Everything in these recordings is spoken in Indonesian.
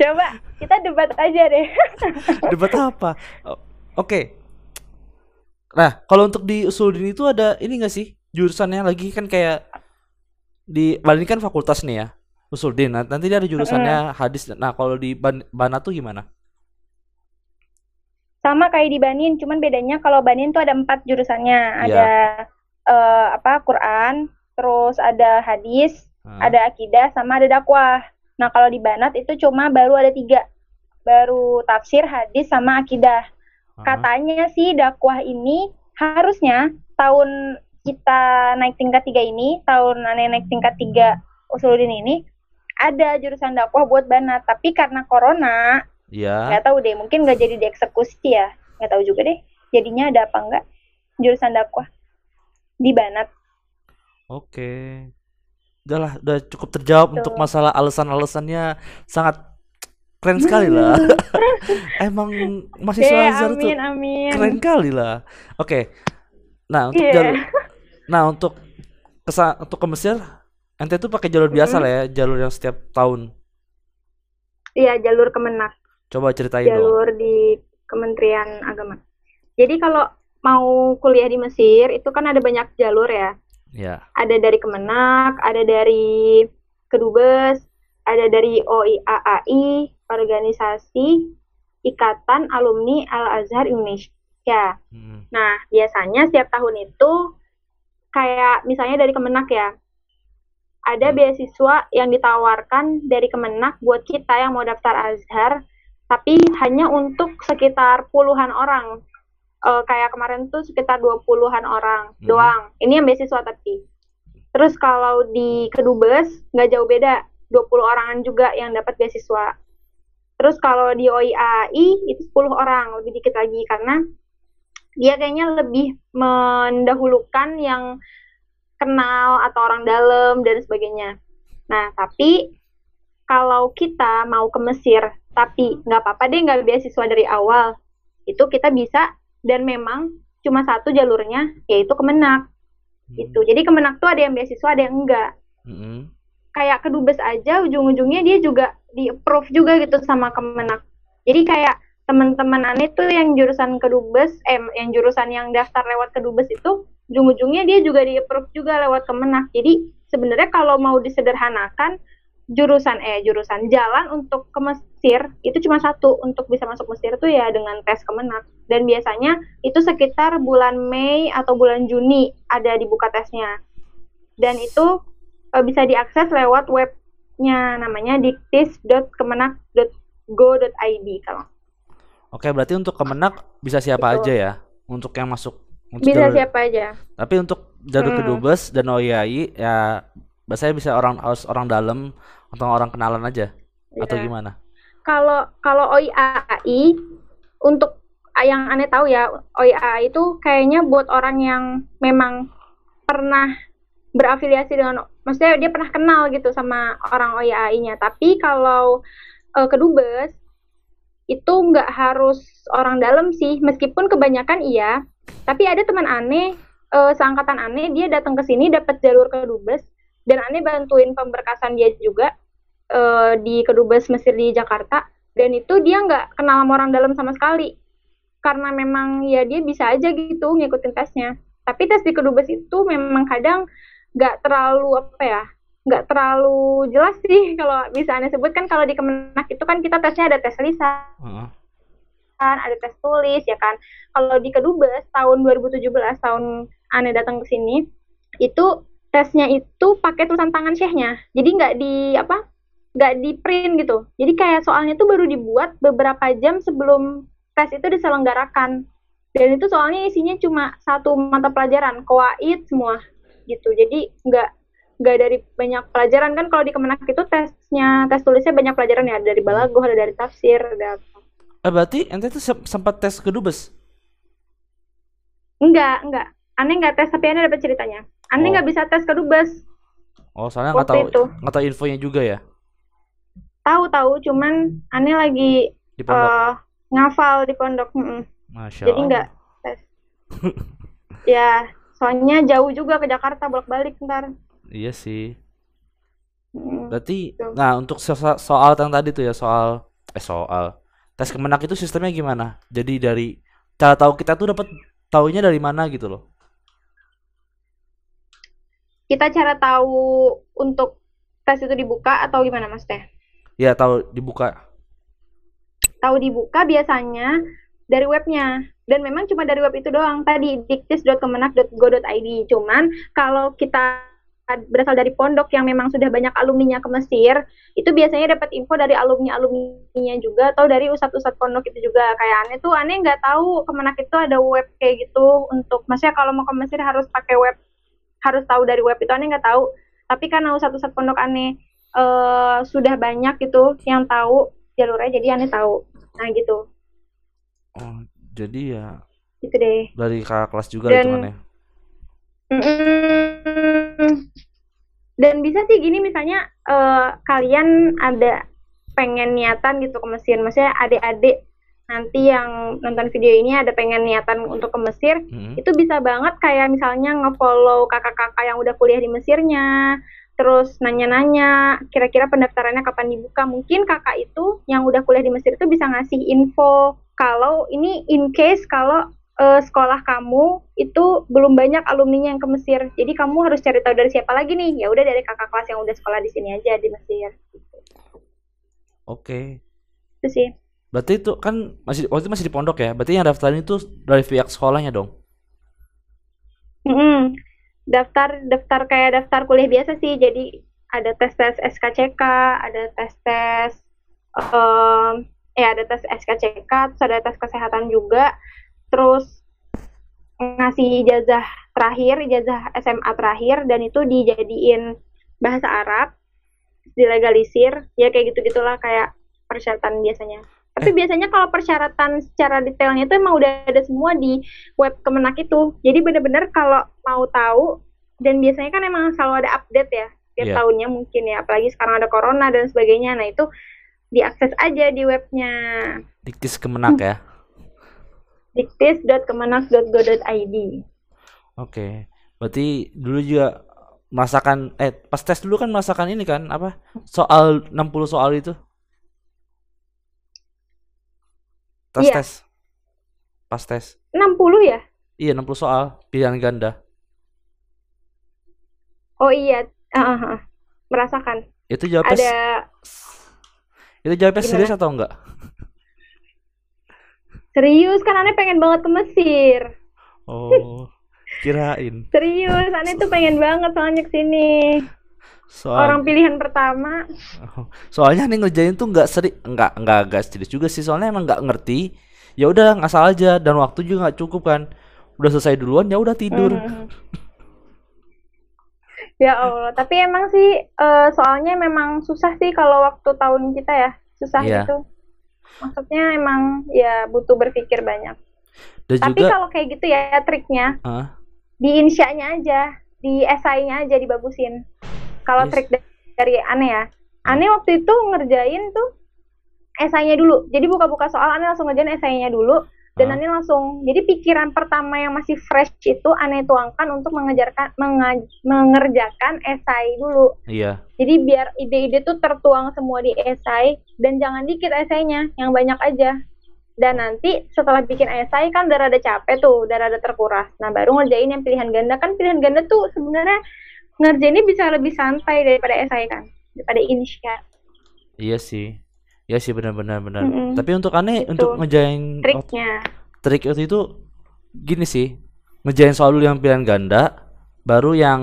Coba kita debat aja deh. Debat apa? Oke. Nah, kalau untuk di Usuluddin itu ada ini enggak sih? Jurusannya lagi kan kayak di Bali kan fakultas nih ya. Usuluddin. Nah, nanti dia ada jurusannya hadis. Nah, kalau di Ban Bana tuh gimana? Sama kayak di Banin, cuman bedanya kalau Banin tuh ada empat jurusannya. Iya. Ada eh, apa Quran, terus ada hadis, Hah? ada akidah, sama ada dakwah. Nah kalau di Banat itu cuma baru ada tiga, baru tafsir, hadis, sama akidah. Katanya sih dakwah ini harusnya tahun kita naik tingkat tiga ini, tahun aneh naik tingkat tiga Usuluddin ini, ada jurusan dakwah buat Banat. Tapi karena corona, Iya. nggak tahu deh, mungkin nggak jadi dieksekusi ya, nggak tahu juga deh. Jadinya ada apa enggak jurusan dakwah di Banat. Oke. Udah lah, udah cukup terjawab Tuh. untuk masalah alasan-alasannya sangat keren sekali lah. Emang mahasiswa Oke, Azhar tuh amin, keren kali lah. Oke. Nah, untuk Iya. jalur Nah, untuk kesa untuk ke Mesir ente tuh pakai jalur biasa Mm-mm. lah ya, jalur yang setiap tahun. Iya, jalur Kemenak. Coba ceritain dong. jalur di Kementerian Agama. Jadi kalau mau kuliah di Mesir itu kan ada banyak jalur ya. Ya. Ada dari Kemenak, ada dari Kedubes, ada dari OIAAI, organisasi Ikatan Alumni Al Azhar Indonesia. Hmm. Nah, biasanya setiap tahun itu kayak misalnya dari Kemenak ya. Ada Hmm. beasiswa yang ditawarkan dari Kemenak buat kita yang mau daftar Azhar, tapi hanya untuk sekitar puluhan orang. Eh, kayak kemarin tuh sekitar 20-an orang Hmm. doang. Ini yang beasiswa tapi. Terus kalau di Kedubes nggak jauh beda, 20 orangan juga yang dapat beasiswa. Terus kalau di OIAI itu 10 orang, lebih dikit lagi karena dia kayaknya lebih mendahulukan yang kenal atau orang dalam dan sebagainya. Nah, tapi kalau kita mau ke Mesir, tapi nggak apa-apa deh nggak beasiswa dari awal, itu kita bisa dan memang cuma satu jalurnya yaitu Kemenak gitu. Jadi Kemenak tuh ada yang beasiswa, ada yang enggak. Mm-mm. Kayak kedubes aja ujung-ujungnya dia juga di approve juga gitu sama Kemenak. Jadi kayak teman-teman aneh tuh yang jurusan kedubes, eh yang jurusan yang daftar lewat kedubes itu ujung-ujungnya dia juga di approve juga lewat Kemenak. Jadi sebenarnya kalau mau disederhanakan jurusan eh jurusan jalan untuk ke Mesir itu cuma satu untuk bisa masuk Mesir tuh ya dengan tes Kemenak dan biasanya itu sekitar bulan Mei atau bulan Juni ada dibuka tesnya dan itu eh, bisa diakses lewat webnya namanya diktis.kemenak.go.id kalau Oke, berarti untuk Kemenak bisa siapa Betul. aja ya? Untuk yang masuk untuk bisa jalur- siapa aja Tapi untuk jalur Hmm. Kedubes dan OIAI ya biasanya bisa orang harus orang dalam atau orang kenalan aja atau Iya. gimana? kalau kalau OIAI untuk yang aneh tahu ya OIAI itu kayaknya buat orang yang memang pernah berafiliasi dengan maksudnya dia pernah kenal gitu sama orang OIAI-nya tapi kalau eh, kedubes itu nggak harus orang dalam sih meskipun kebanyakan iya tapi ada teman aneh eh, seangkatan aneh dia datang ke sini dapat jalur kedubes dan aneh bantuin pemberkasan dia juga eh, di kedubes Mesir di Jakarta. Dan itu dia nggak kenal sama orang dalam sama sekali. Karena memang ya dia bisa aja gitu ngikutin tesnya. Tapi tes di kedubes itu memang kadang nggak terlalu apa ya nggak terlalu jelas sih. Kalau bisa aneh sebut kan kalau di Kemenak itu kan kita tesnya ada tes lisan. Heeh. ada tes tulis ya kan. Kalau di kedubes tahun 2017 tahun aneh datang ke sini itu tesnya itu pakai tulisan tangan syekhnya jadi nggak di apa nggak di print gitu. Jadi kayak soalnya itu baru dibuat beberapa jam sebelum tes itu diselenggarakan. Dan itu soalnya isinya cuma satu mata pelajaran koaid semua gitu. Jadi nggak nggak dari banyak pelajaran. Kan kalau di Kemenak itu tesnya tes tulisnya banyak pelajaran ya. Ada dari balagoh ada dari tafsir ada Eh berarti ente tuh sem- sempat tes Kedubes? Enggak, enggak. Aneh enggak tes, tapi aneh dapat ceritanya. Aneh Oh. nggak bisa tes ke dubes. Oh, soalnya nggak tahu itu. nggak tahu infonya juga ya Tahu-tahu, cuman aneh lagi di pondok. eh, ngafal di pondok. mm-mm. Masya Jadi enggak tes. ya, soalnya jauh juga ke Jakarta bolak-balik ntar. Iya sih. Mm. Berarti Betul. nah untuk so- soal yang tadi tuh ya soal eh soal tes kemenak itu sistemnya gimana jadi dari cara tahu kita tuh dapat taunya dari mana gitu loh kita cara tahu untuk tes itu dibuka atau gimana Mas Teh? ya tahu dibuka. Tahu dibuka biasanya dari webnya. Dan memang cuma dari web itu doang. Tadi diktis.kemenak.go.id cuman kalau kita berasal dari pondok yang memang sudah banyak alumninya ke Mesir itu biasanya dapat info dari alumni alumninya juga atau dari ustadz-ustadz pondok itu juga. Kayak aneh tuh aneh nggak tahu kemenak itu ada web kayak gitu untuk maksudnya kalau mau ke Mesir harus pakai web harus tahu dari web itu aneh nggak tahu. Tapi karena ustadz-ustadz pondok aneh uh, sudah banyak gitu yang tahu jalurnya jadi aneh tahu. Nah gitu. Oh jadi ya gitu deh. dari kakak kelas juga Dan- itu kan ya? Dan bisa sih gini misalnya eh, kalian ada pengen niatan gitu ke Mesir maksudnya adik-adik nanti yang nonton video ini ada pengen niatan untuk ke Mesir Mm-mm. itu bisa banget kayak misalnya ngefollow kakak-kakak yang udah kuliah di Mesirnya terus nanya-nanya kira-kira pendaftarannya kapan dibuka. Mungkin kakak itu yang udah kuliah di Mesir itu bisa ngasih info kalau ini in case kalau eh, sekolah kamu itu belum banyak alumninya yang ke Mesir. Jadi kamu harus cari tahu dari siapa lagi nih. Ya udah dari kakak kelas yang udah sekolah di sini aja di Mesir. Oke. Itu sih berarti itu kan masih waktu itu masih di pondok ya berarti yang daftarin itu dari pihak sekolahnya dong Mm-mm. Daftar daftar kayak daftar kuliah biasa sih. Jadi ada tes tes SKCK, ada tes tes em eh ada tes SKCK, terus ada tes kesehatan juga. Terus ngasih ijazah terakhir, ijazah SMA terakhir dan itu dijadiin bahasa Arab, dilegalisir, ya kayak gitu-gitulah kayak persyaratan biasanya. Tapi biasanya kalau persyaratan secara detailnya itu emang udah ada semua di web Kemenak itu. Jadi bener-bener kalau mau tahu dan biasanya kan emang selalu ada update ya tiap Iya. tahunnya mungkin ya. Apalagi sekarang ada corona dan sebagainya. Nah itu diakses aja di webnya diktis kemenak ya diktis.kemenak.go.id. oke berarti dulu juga merasakan eh pas tes dulu kan merasakan ini kan apa soal 60 soal itu tes Iya. tes pas tes 60 ya? iya 60 soal pilihan ganda Oh iya, Ah, ah, ah. merasakan. itu jawabnya Ada itu jawabnya Gimana? serius atau enggak serius kan aneh pengen banget ke Mesir. oh kirain Serius, aneh tuh pengen banget soalnya ke sini. Soal Orang pilihan pertama. Oh, soalnya nih ngerjain tuh nggak seri nggak nggak agak serius juga sih soalnya emang nggak ngerti ya udah ngasal aja dan waktu juga nggak cukup kan udah selesai duluan ya udah tidur Hmm. Ya Allah, tapi emang sih eh, soalnya memang susah sih kalau waktu tahun kita ya, susah Iya. gitu. Maksudnya emang ya butuh berpikir banyak. dan Tapi juga kalau kayak gitu ya triknya ah, di insyanya aja, di esainya aja dibagusin. Kalau Yes. trik da- dari aneh ya, aneh waktu itu ngerjain tuh esainya dulu. Jadi buka-buka soal aneh langsung ngerjain esainya dulu dan aneh langsung. Jadi pikiran pertama yang masih fresh itu aneh tuangkan untuk mengejarkan menga- mengerjakan esai dulu. iya Jadi biar ide-ide tuh tertuang semua di esai dan jangan dikit esainya, yang banyak aja. Dan nanti setelah bikin esai kan udah rada capek tuh, udah rada terkuras. Nah baru ngerjain yang pilihan ganda kan pilihan ganda tuh sebenarnya ngerjainnya bisa lebih santai daripada esai kan, daripada insya. iya sih iya sih benar-benar benar Mm-mm. tapi untuk aneh Gitu. untuk ngejain Triknya. trik waktu itu gini sih ngejain soal dulu yang pilihan ganda baru yang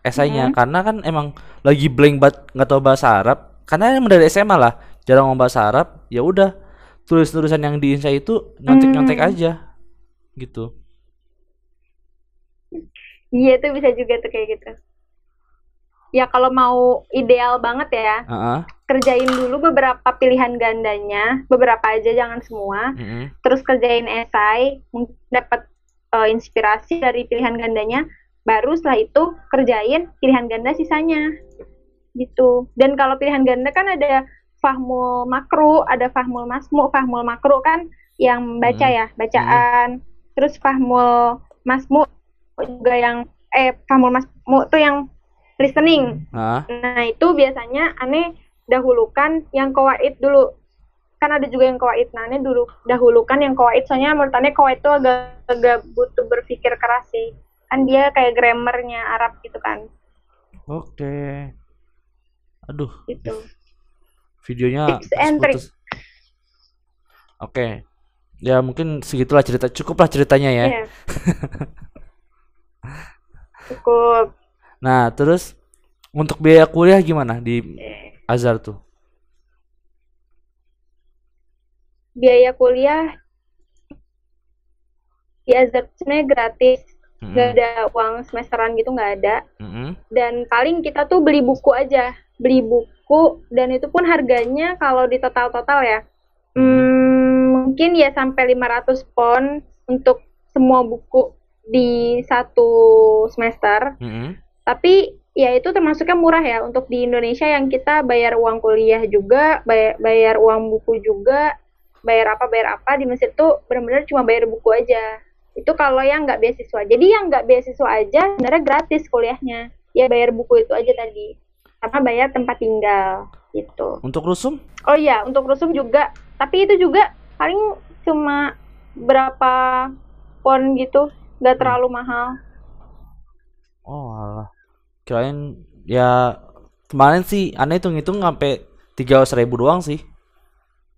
esainya Mm-mm. karena kan emang lagi blank banget nggak tahu bahasa Arab karena emang dari SMA lah jarang ngomong bahasa Arab ya udah tulis tulisan yang di insya itu nyontek nyontek Hmm. aja gitu Iya tuh bisa juga tuh kayak gitu. Ya kalau mau ideal banget ya, Heeh, kerjain dulu beberapa pilihan gandanya, beberapa aja jangan semua. mm-mm. terus kerjain esai, dapat eh, inspirasi dari pilihan gandanya, baru setelah itu kerjain pilihan ganda sisanya. Gitu. Dan kalau pilihan ganda kan ada fahmul makru, ada fahmul masmu, fahmul makru kan yang baca Hmm. ya, bacaan. Terus fahmul masmu juga yang eh fahmul masmu tuh yang listening. Nah, Nah, itu biasanya aneh dahulukan yang kawaid dulu. kan ada juga yang kawaid nah ini dulu dahulu kan yang kawaid soalnya menurut Ane kawaid itu agak agak butuh berpikir keras sih kan dia kayak grammarnya Arab gitu kan Oke. Aduh, gitu videonya Tips and putus-putus. Oke. Ya mungkin segitulah cerita. Cukuplah ceritanya ya. Iya. cukup Nah, terus untuk biaya kuliah gimana di Azhar tuh? biaya kuliah di Azhar sebenarnya gratis. Mm-mm, gak ada uang semesteran gitu nggak ada. Mm-mm, dan paling kita tuh beli buku aja. Beli buku dan itu pun harganya kalau di total-total ya hmm, mungkin ya sampai 500 pon untuk semua buku di satu semester. Mm-mm. Tapi ya itu termasuknya murah ya. Untuk di Indonesia yang kita bayar uang kuliah juga bayar, bayar uang buku juga bayar apa bayar apa di Mesir tuh benar-benar cuma bayar buku aja. Itu kalau yang nggak beasiswa. Jadi yang nggak beasiswa aja sebenarnya gratis kuliahnya. Ya bayar buku itu aja tadi. Sama bayar tempat tinggal gitu. Untuk rusum? oh iya untuk rusum juga. Tapi itu juga paling cuma berapa pon gitu. Nggak terlalu mahal. Oh, alah. Kirain ya kemarin sih aneh hitung-hitung sampai tiga ribu doang sih.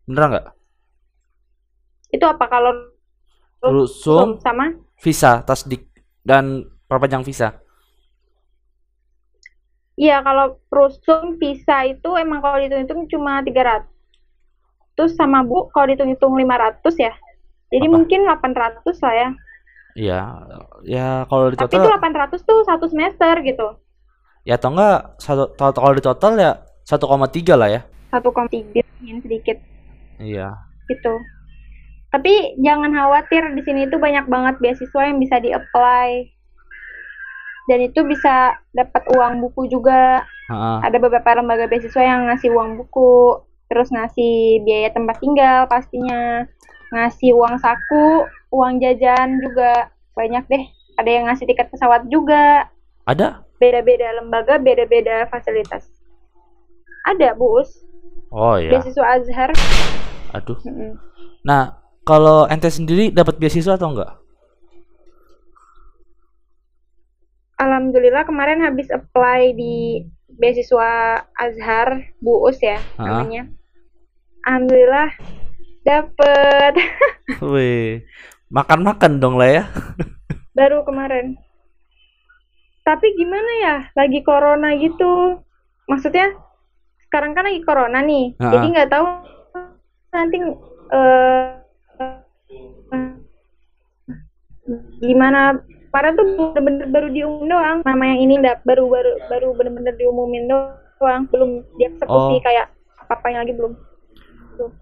Bener nggak? itu apa kalau Rusum, sama visa, tasdik, dan perpanjang visa. Iya, kalau rusum visa itu emang kalau dihitung-hitung cuma 300. Terus sama Bu kalau dihitung-hitung 500 ya. Jadi Apa? mungkin 800 lah ya. Iya, ya kalau di Tapi itu total 800 tuh satu semester gitu. Ya atau enggak satu kalau di total ya 1,3 lah ya. 1,3 ingin sedikit Iya. gitu. Tapi jangan khawatir di sini tuh banyak banget beasiswa yang bisa di-apply. Dan itu bisa dapat uang buku juga. Heeh. ada beberapa lembaga beasiswa yang ngasih uang buku, terus ngasih biaya tempat tinggal pastinya, ngasih uang saku, uang jajan juga banyak deh. Ada yang ngasih tiket pesawat juga. Ada? Beda-beda lembaga, beda-beda fasilitas. Ada, Bus. Oh iya. Beasiswa Azhar. Aduh. Mm-mm. Nah, kalau ente sendiri dapat beasiswa atau enggak? Alhamdulillah kemarin habis apply di beasiswa Azhar, Buus ya Ah. namanya. Alhamdulillah dapet Wih, makan-makan dong lah ya. baru kemarin. Tapi gimana ya, lagi corona gitu. Maksudnya sekarang kan lagi corona nih, Ha-ha. jadi nggak tahu nanti eh, gimana. Kemarin tuh bener-bener baru diumumin doang. Nama yang ini ndak baru baru baru bener-bener diumumin doang, belum dieksekusi Oh. kayak apa-apanya lagi belum. Tuh.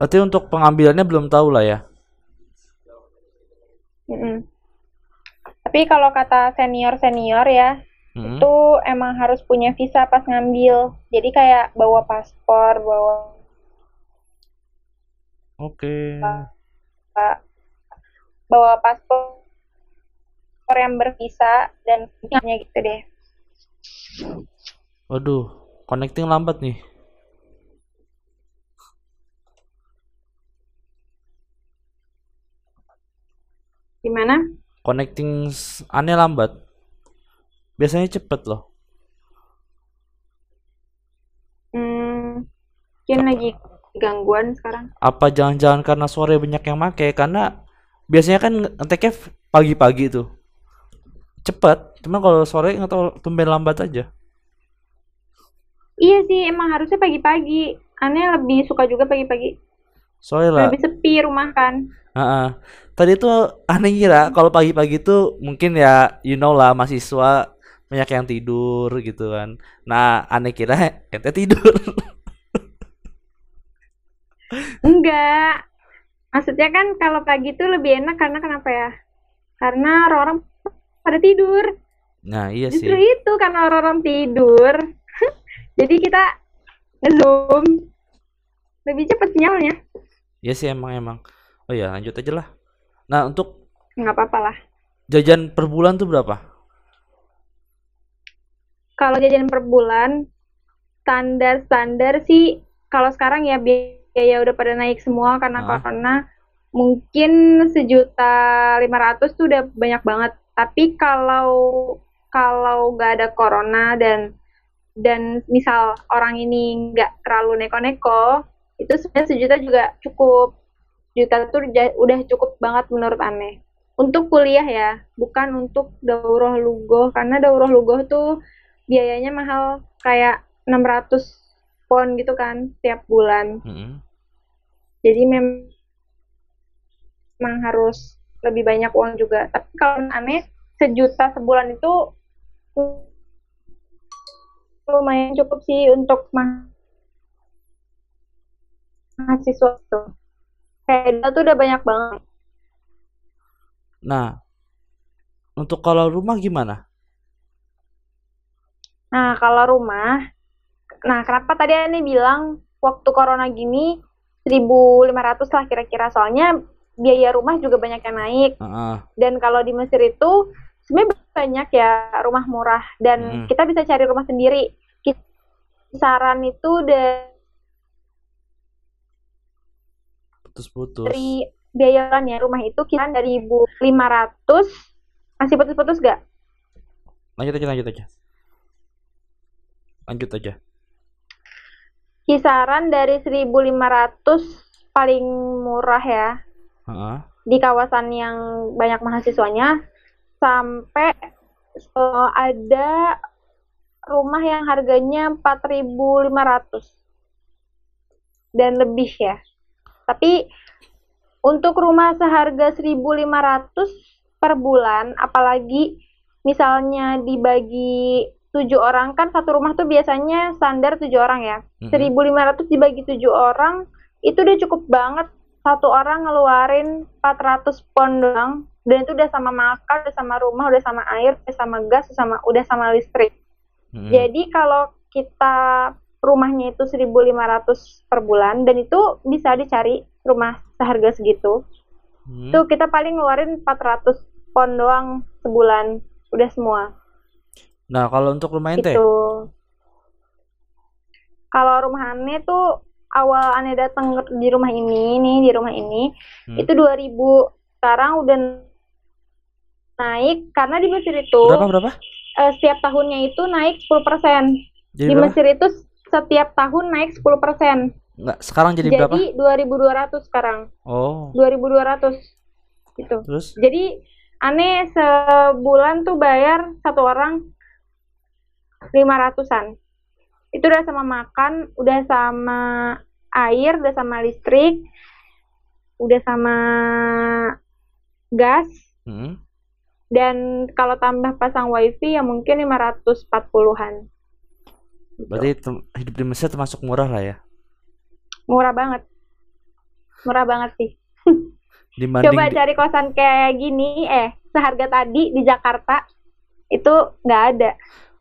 Berarti untuk pengambilannya belum tahu lah ya. Mm-mm. Tapi kalau kata senior-senior ya, Mm-mm. itu emang harus punya visa pas ngambil. Jadi kayak bawa paspor, bawa Oke. bawa paspor yang bervisa dan visanya gitu deh. Waduh, connecting lambat nih. Gimana? Connecting aneh lambat. Biasanya cepet loh. Hmm, mungkin lagi gangguan sekarang. Apa jangan-jangan karena sore banyak yang make? Karena biasanya kan ngeteknya pagi-pagi tuh. Cepet. Cuma kalau sore nggak tahu tumben lambat aja. Iya sih, emang harusnya pagi-pagi. Aneh lebih suka juga pagi-pagi. Soalnya lah. Lebih sepi rumah kan. Heeh. Tadi tuh aneh ngira kalau pagi-pagi tuh mungkin ya you know lah mahasiswa banyak yang tidur gitu kan. Nah, aneh kira ente tidur. Enggak. Maksudnya kan kalau pagi tuh lebih enak karena kenapa ya? Karena orang-orang pada tidur. Nah, iya sih. Justru itu karena orang-orang tidur. Jadi kita nge-zoom. Lebih cepat sinyalnya. Iya sih emang emang. Oh ya, lanjut aja lah. Nah, untuk Nggak apa-apa lah. jajan per bulan tuh berapa? Kalau jajan per bulan, standar-standar sih, kalau sekarang ya bi- biaya udah pada naik semua karena Ah. corona. Mungkin sejuta lima ratus tuh udah banyak banget. Tapi kalau kalau nggak ada corona dan dan misal orang ini nggak terlalu neko-neko, itu sebenarnya sejuta juga cukup. Juta tuh udah cukup banget menurut aneh. Untuk kuliah ya, bukan untuk daurah lugoh karena daurah lugoh tuh biayanya mahal kayak 600 pon gitu kan tiap bulan. Mm-mm. Jadi mem- memang harus lebih banyak uang juga. Tapi kalau aneh sejuta sebulan itu lumayan cukup sih untuk ma- mahasiswa tuh. Kayak tuh udah banyak banget. Nah, untuk kalau rumah gimana? Nah, kalau rumah, nah kenapa tadi Ani bilang waktu corona gini 1.500 lah kira-kira soalnya biaya rumah juga banyak yang naik Heeh. dan kalau di Mesir itu sebenarnya banyak ya rumah murah dan Hmm. kita bisa cari rumah sendiri. Kisaran itu dari Putus-putus. biaya kan ya rumah itu kisaran dari 1.500 masih putus-putus gak? Lanjut aja, lanjut aja. Lanjut aja. Kisaran dari 1.500 paling murah ya Heeh. di kawasan yang banyak mahasiswanya sampai eh, ada rumah yang harganya 4.500 dan lebih ya. Tapi untuk rumah seharga 1.500 per bulan, apalagi misalnya dibagi tujuh orang kan satu rumah tuh biasanya standar tujuh orang ya. Mm-mm. 1.500 dibagi tujuh orang itu udah cukup banget satu orang ngeluarin 400 pon doang dan itu udah sama makan, udah sama rumah, udah sama air, udah sama gas, udah sama udah sama listrik. Mm-mm. Jadi kalau kita rumahnya itu 1.500 per bulan dan itu bisa dicari rumah seharga segitu. Hmm. Tuh kita paling ngeluarin 400 pon doang sebulan, udah semua. Nah, kalau untuk rumah ente, Gitu. Kalau rumah Ane tuh awal Ane datang di rumah ini, nih di rumah ini, Hmm. itu 2000. Sekarang udah naik karena di Mesir itu berapa berapa? eh, setiap tahunnya itu naik 10%. Jadi Di berapa? Mesir itu setiap tahun naik 10%. Enggak, sekarang jadi, berapa? Jadi 2200 sekarang. Oh, 2200 gitu. terus? Jadi aneh sebulan tuh bayar satu orang 500-an. Itu udah sama makan, udah sama air, udah sama listrik, udah sama gas, Hmm. dan kalau tambah pasang wifi ya mungkin 540-an. Berarti tem- hidup di Mesir termasuk murah lah ya. Murah banget. Murah banget sih. Dibanding Coba cari kosan kayak gini, eh, seharga tadi di Jakarta, itu nggak ada.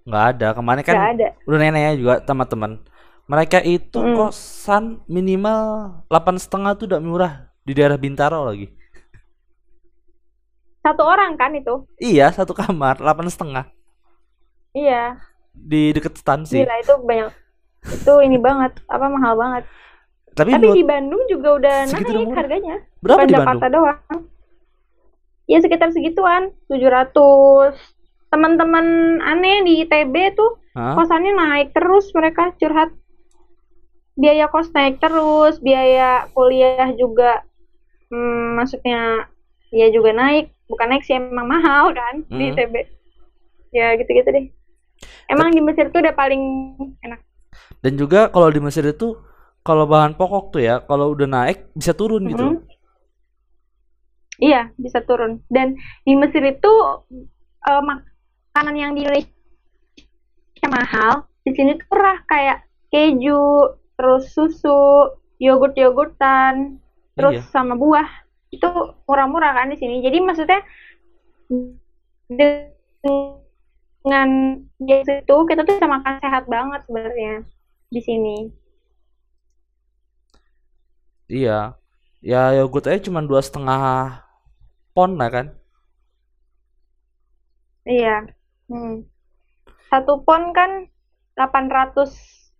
nggak ada. Kemarin kan Nggak ada. udah nanya juga sama teman. Mereka itu Mm. kosan minimal delapan setengah tuh udah murah di daerah Bintaro lagi. Satu orang kan itu? Iya, satu kamar delapan setengah Iya. Di deket stansi. Gila itu banyak. Itu ini banget, apa mahal banget. Tapi, Tapi di Bandung juga udah naik murah. harganya. berapa Bukan di Jakarta Bandung? doang. Ya sekitar segituan, 700. Teman-teman aneh di ITB tuh Hah? kosannya naik terus mereka curhat. Biaya kos naik terus, biaya kuliah juga hmm, maksudnya ya juga naik. Bukan naik sih emang mahal kan di Hmm. ITB. Ya gitu-gitu deh. Emang di Mesir tuh udah paling enak. Dan juga kalau di Mesir itu kalau bahan pokok tuh ya, kalau udah naik bisa turun gitu. Mhm. Iya, bisa turun. Dan di Mesir itu eh, makanan yang di Indonesia mahal, di sini tuh murah kayak keju, terus susu, yogurt-yogurtan, terus Iya. sama buah. Itu murah-murah kan di sini. Jadi maksudnya dengan biasa itu kita tuh bisa makan sehat banget sebenarnya di sini. Iya. Ya yogurt aja cuma dua setengah pon lah kan. Iya. Hmm. Satu pon kan 800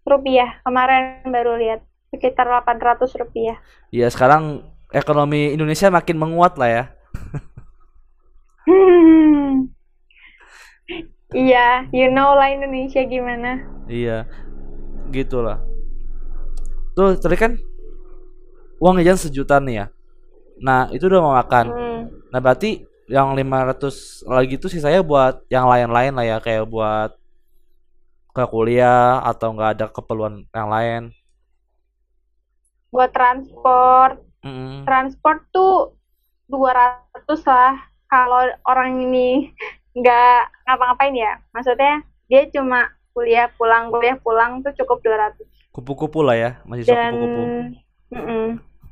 rupiah. Kemarin baru lihat. sekitar 800 rupiah. Iya, sekarang ekonomi Indonesia makin menguat lah ya. Iya, you know lah Indonesia gimana. Iya. Gitulah. Tuh, tadi kan uang jajan sejuta nih ya. Nah, itu udah mau makan. Hmm. Nah, berarti yang 500 lagi itu sih saya buat yang lain-lain lah ya, kayak buat ke kuliah atau nggak ada keperluan yang lain. Buat transport, Mm-mm. transport tuh 200 lah kalau orang ini nggak ngapa-ngapain ya. Maksudnya dia cuma kuliah pulang, kuliah pulang tuh cukup 200. Kupu-kupu lah ya, mahasiswa Dan kupu-kupu. mm-mm,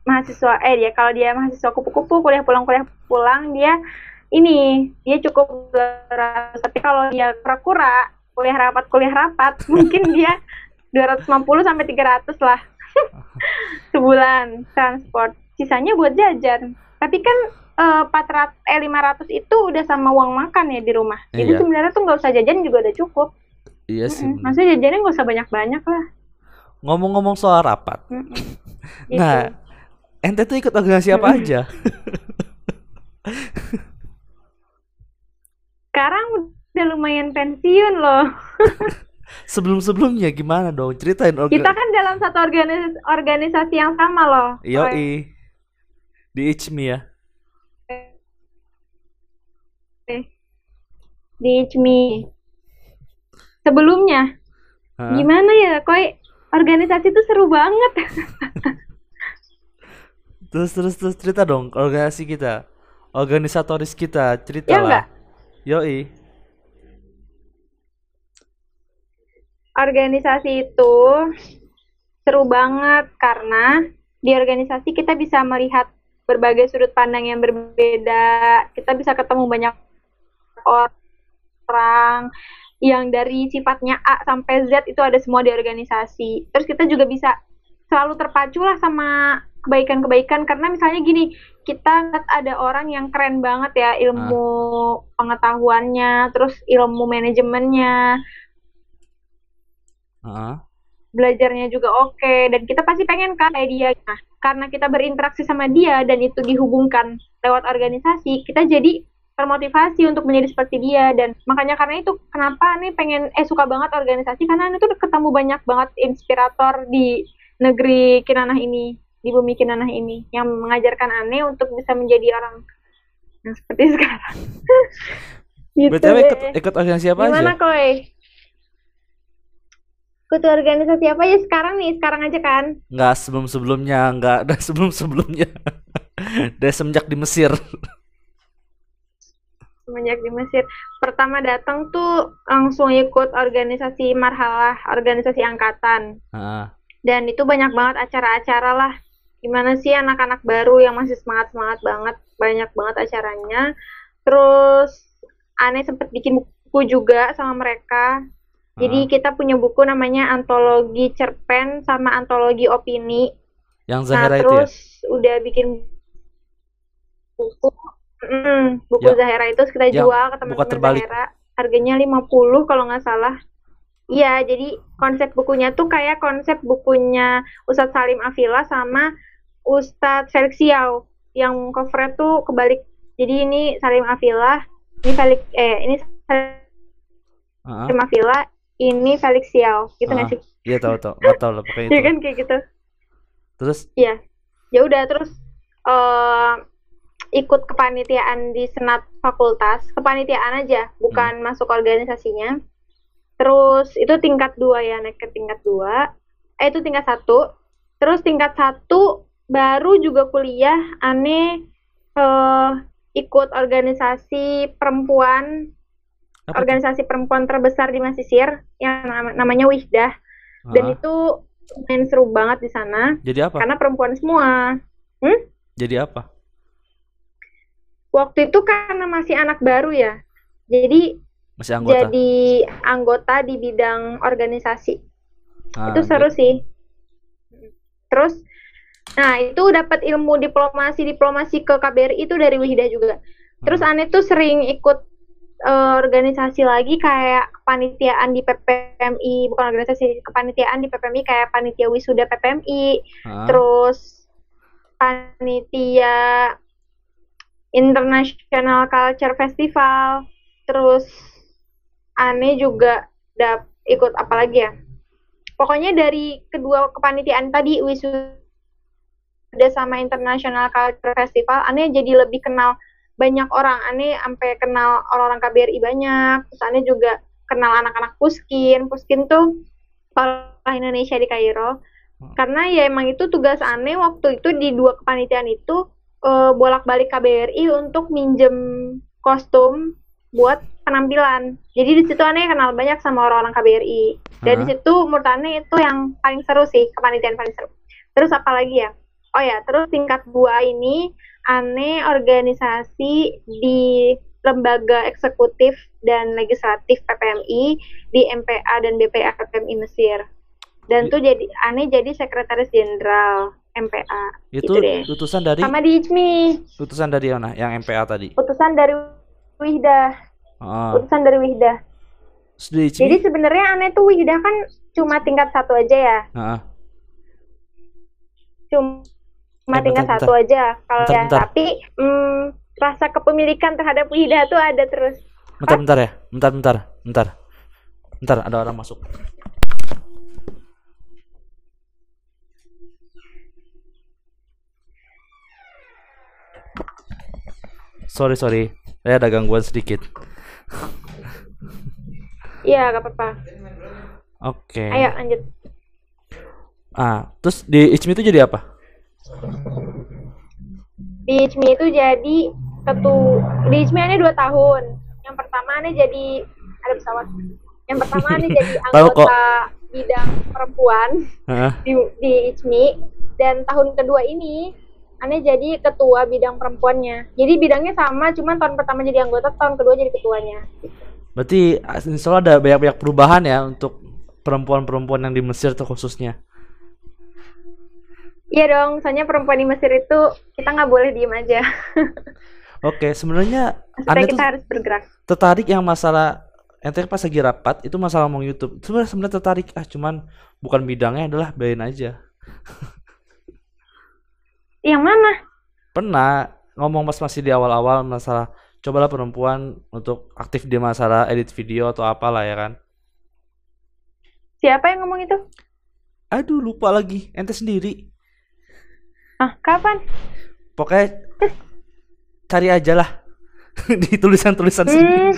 mahasiswa eh dia kalau dia mahasiswa kupu-kupu kuliah pulang kuliah pulang dia ini dia cukup 200 tapi kalau dia kura-kura kuliah rapat kuliah rapat mungkin dia 250 sampai 300 lah sebulan transport sisanya buat jajan tapi kan eh, 400 eh 500 itu udah sama uang makan ya di rumah jadi Iya. sebenarnya tuh nggak usah jajan juga udah cukup Iya sih. Mm-mm. bener. maksudnya jajannya nggak usah banyak-banyak lah Ngomong-ngomong soal rapat. Mm-mm. Nah, Gitu. ente tuh ikut organisasi apa Mm-mm. aja? sekarang udah lumayan pensiun loh. Sebelum-sebelumnya gimana dong? Ceritain Kita kan dalam satu organisasi, organisasi yang sama loh. Yoi. Di Ichmi ya. Di ICMI. Sebelumnya, Hah? gimana ya, Koi? Organisasi itu seru banget. Terus terus terus cerita dong organisasi kita. Organisatoris kita, cerita Ya lah. enggak? Yoi. Organisasi itu seru banget karena di organisasi kita bisa melihat berbagai sudut pandang yang berbeda. Kita bisa ketemu banyak orang yang dari sifatnya A sampai Z itu ada semua di organisasi. Terus kita juga bisa selalu terpacu lah sama kebaikan-kebaikan karena misalnya gini, kita lihat ada orang yang keren banget ya ilmu pengetahuannya, terus ilmu manajemennya, Heeh. belajarnya juga oke dan kita pasti pengen kan kayak dia nah karena kita berinteraksi sama dia dan itu dihubungkan lewat organisasi kita jadi termotivasi untuk menjadi seperti dia dan makanya karena itu kenapa nih pengen eh suka banget organisasi karena itu ketemu banyak banget inspirator di negeri Kinanah ini di bumi Kinanah ini yang mengajarkan aneh untuk bisa menjadi orang yang seperti sekarang gitu BTW ikut, deh. ikut organisasi apa Gimana aja? Koy? Ikut organisasi apa ya sekarang nih? Sekarang aja kan? Enggak sebelum-sebelumnya, enggak ada sebelum-sebelumnya. Dari semenjak di Mesir. Semenjak di Mesir. Pertama datang tuh langsung ikut organisasi marhalah, organisasi angkatan. Heeh. Dan itu banyak banget acara-acara lah. Gimana sih anak-anak baru yang masih semangat-semangat banget. Banyak banget acaranya. Terus aneh sempet bikin buku juga sama mereka. Jadi Heeh. kita punya buku namanya Antologi Cerpen sama Antologi Opini. Yang Nah, Zahira itu ya. terus udah bikin buku, mm, buku Ya, Zahira itu kita yang jual ke teman-teman. Zahira. Harganya 50 kalau nggak salah. Iya, jadi konsep bukunya tuh kayak konsep bukunya Ustadz Salim Afila sama Ustadz Felix Siau. Yang covernya tuh kebalik. Jadi ini Salim Afila, ini Felix eh ini. Salim Afila, ini Felix Siau. Gitu nggak Heeh. sih? Iya tahu tahu, enggak tahu lah pokoknya Iya itu. kan kayak gitu. Terus Iya. Ya udah terus eh ikut kepanitiaan di senat fakultas, kepanitiaan aja, bukan masuk organisasinya. Terus itu tingkat dua ya, naik ke tingkat dua. Eh itu tingkat satu. Terus tingkat satu baru juga kuliah, aneh eh ikut organisasi perempuan, apa organisasi perempuan terbesar di Masisir yang nama- namanya Wihdah. Dan itu main seru banget di sana Jadi apa? karena perempuan semua. Jadi apa? Waktu itu karena masih anak baru ya, jadi Masih anggota. jadi anggota di bidang organisasi. Ah, itu seru gitu. sih. Terus, nah itu dapat ilmu diplomasi diplomasi ke KBRI itu dari Wihda juga. Terus Hmm. Ane tuh sering ikut eh, organisasi lagi kayak kepanitiaan di PPMI, bukan organisasi, kepanitiaan di PPMI kayak panitia wisuda PPMI, Hah? terus panitia International Culture Festival, terus aneh juga dap ikut apa lagi ya? Pokoknya dari kedua kepanitiaan tadi wisuda sama International Culture Festival, aneh jadi lebih kenal banyak orang. Aneh sampai kenal orang-orang KBRI banyak. Terus aneh juga kenal anak-anak Puskin. Puskin tuh sekolah Indonesia di Kairo. Karena ya emang itu tugas aneh waktu itu di dua kepanitiaan itu eh, bolak-balik KBRI untuk minjem kostum buat penampilan. Jadi di situ aneh kenal banyak sama orang-orang KBRI. Dan di situ menurut aneh itu yang paling seru sih, kepanitiaan paling seru. Terus apa lagi ya? Oh ya, terus tingkat dua ini aneh organisasi di lembaga eksekutif dan legislatif PPMI di MPA dan BPA PPMI Mesir. Dan tuh jadi aneh jadi sekretaris jenderal MPA. Itu Gitu utusan dari Sama di ICMI, utusan dari mana? Yang MPA tadi. utusan dari Wihda, Oh. utusan dari Wihda. Sudah Jadi sebenarnya aneh tuh Wihda kan cuma tingkat satu aja ya. Heeh. Cuma Eh, tingkat bentar, satu aja kalau ya. bentar. Tapi mm, rasa kepemilikan terhadap Wihda tuh ada terus. Bentar, bentar ya. Bentar, bentar, bentar. Bentar, ada orang masuk. Sorry, sorry. Saya ada gangguan sedikit. Iya, gak apa-apa. Oke. Ayo lanjut. Ah, terus di ICMI itu jadi apa? Di ICMI itu jadi ketu di ICMI aneh dua tahun. Yang pertama aneh jadi ada pesawat. Yang pertama aneh jadi anggota bidang perempuan di, di ICMI dan tahun kedua ini aneh jadi ketua bidang perempuannya. Jadi bidangnya sama, cuman tahun pertama jadi anggota, tahun kedua jadi ketuanya. Berarti ah, insya Allah ada banyak-banyak perubahan ya untuk perempuan-perempuan yang di Mesir tuh khususnya. Iya dong, soalnya perempuan di Mesir itu kita nggak boleh diem aja. Oke, sebenarnya Anda kita tuh harus bergerak. tertarik yang masalah ente pas lagi rapat itu masalah mau YouTube. Sebenarnya sebenarnya tertarik ah cuman bukan bidangnya adalah bayarin aja. Yang mana? Pernah ngomong pas masih di awal-awal masalah cobalah perempuan untuk aktif di masalah edit video atau apalah ya kan. Siapa yang ngomong itu? Aduh lupa lagi ente sendiri. Ah, kapan? Pokoknya cari aja lah di tulisan-tulisan. Hmm.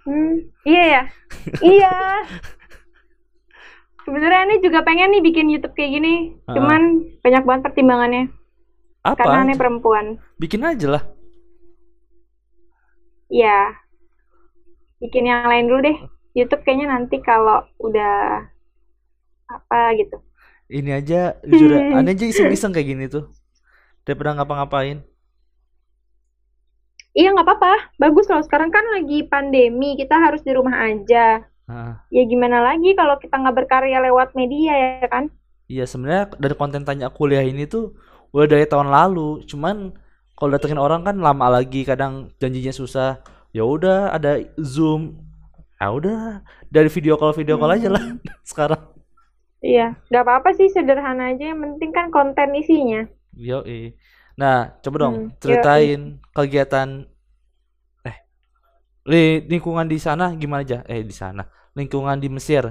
Hmm, iya ya. iya. Sebenarnya ini juga pengen nih bikin YouTube kayak gini. Ah. Cuman banyak banget pertimbangannya. Apa? Karena aneh perempuan. Bikin aja lah. Iya. Bikin yang lain dulu deh. YouTube kayaknya nanti kalau udah apa gitu. Ini aja jujur aneh aja iseng-iseng kayak gini tuh. Daripada ngapa-ngapain. Iya nggak apa-apa. Bagus loh. Sekarang kan lagi pandemi. Kita harus di rumah aja. Nah, Ya gimana lagi kalau kita nggak berkarya lewat media ya kan? iya sebenarnya dari konten tanya kuliah ini tuh udah dari tahun lalu. Cuman kalau datengin orang kan lama lagi, kadang janjinya susah. Ya udah ada Zoom. Ya udah dari video call video call aja lah sekarang. Iya. Nggak apa-apa sih. Sederhana aja. Yang penting kan konten isinya. Yo, Nah, coba dong Hmm, ceritain kegiatan eh li- lingkungan di sana gimana aja? Eh di sana, lingkungan di Mesir.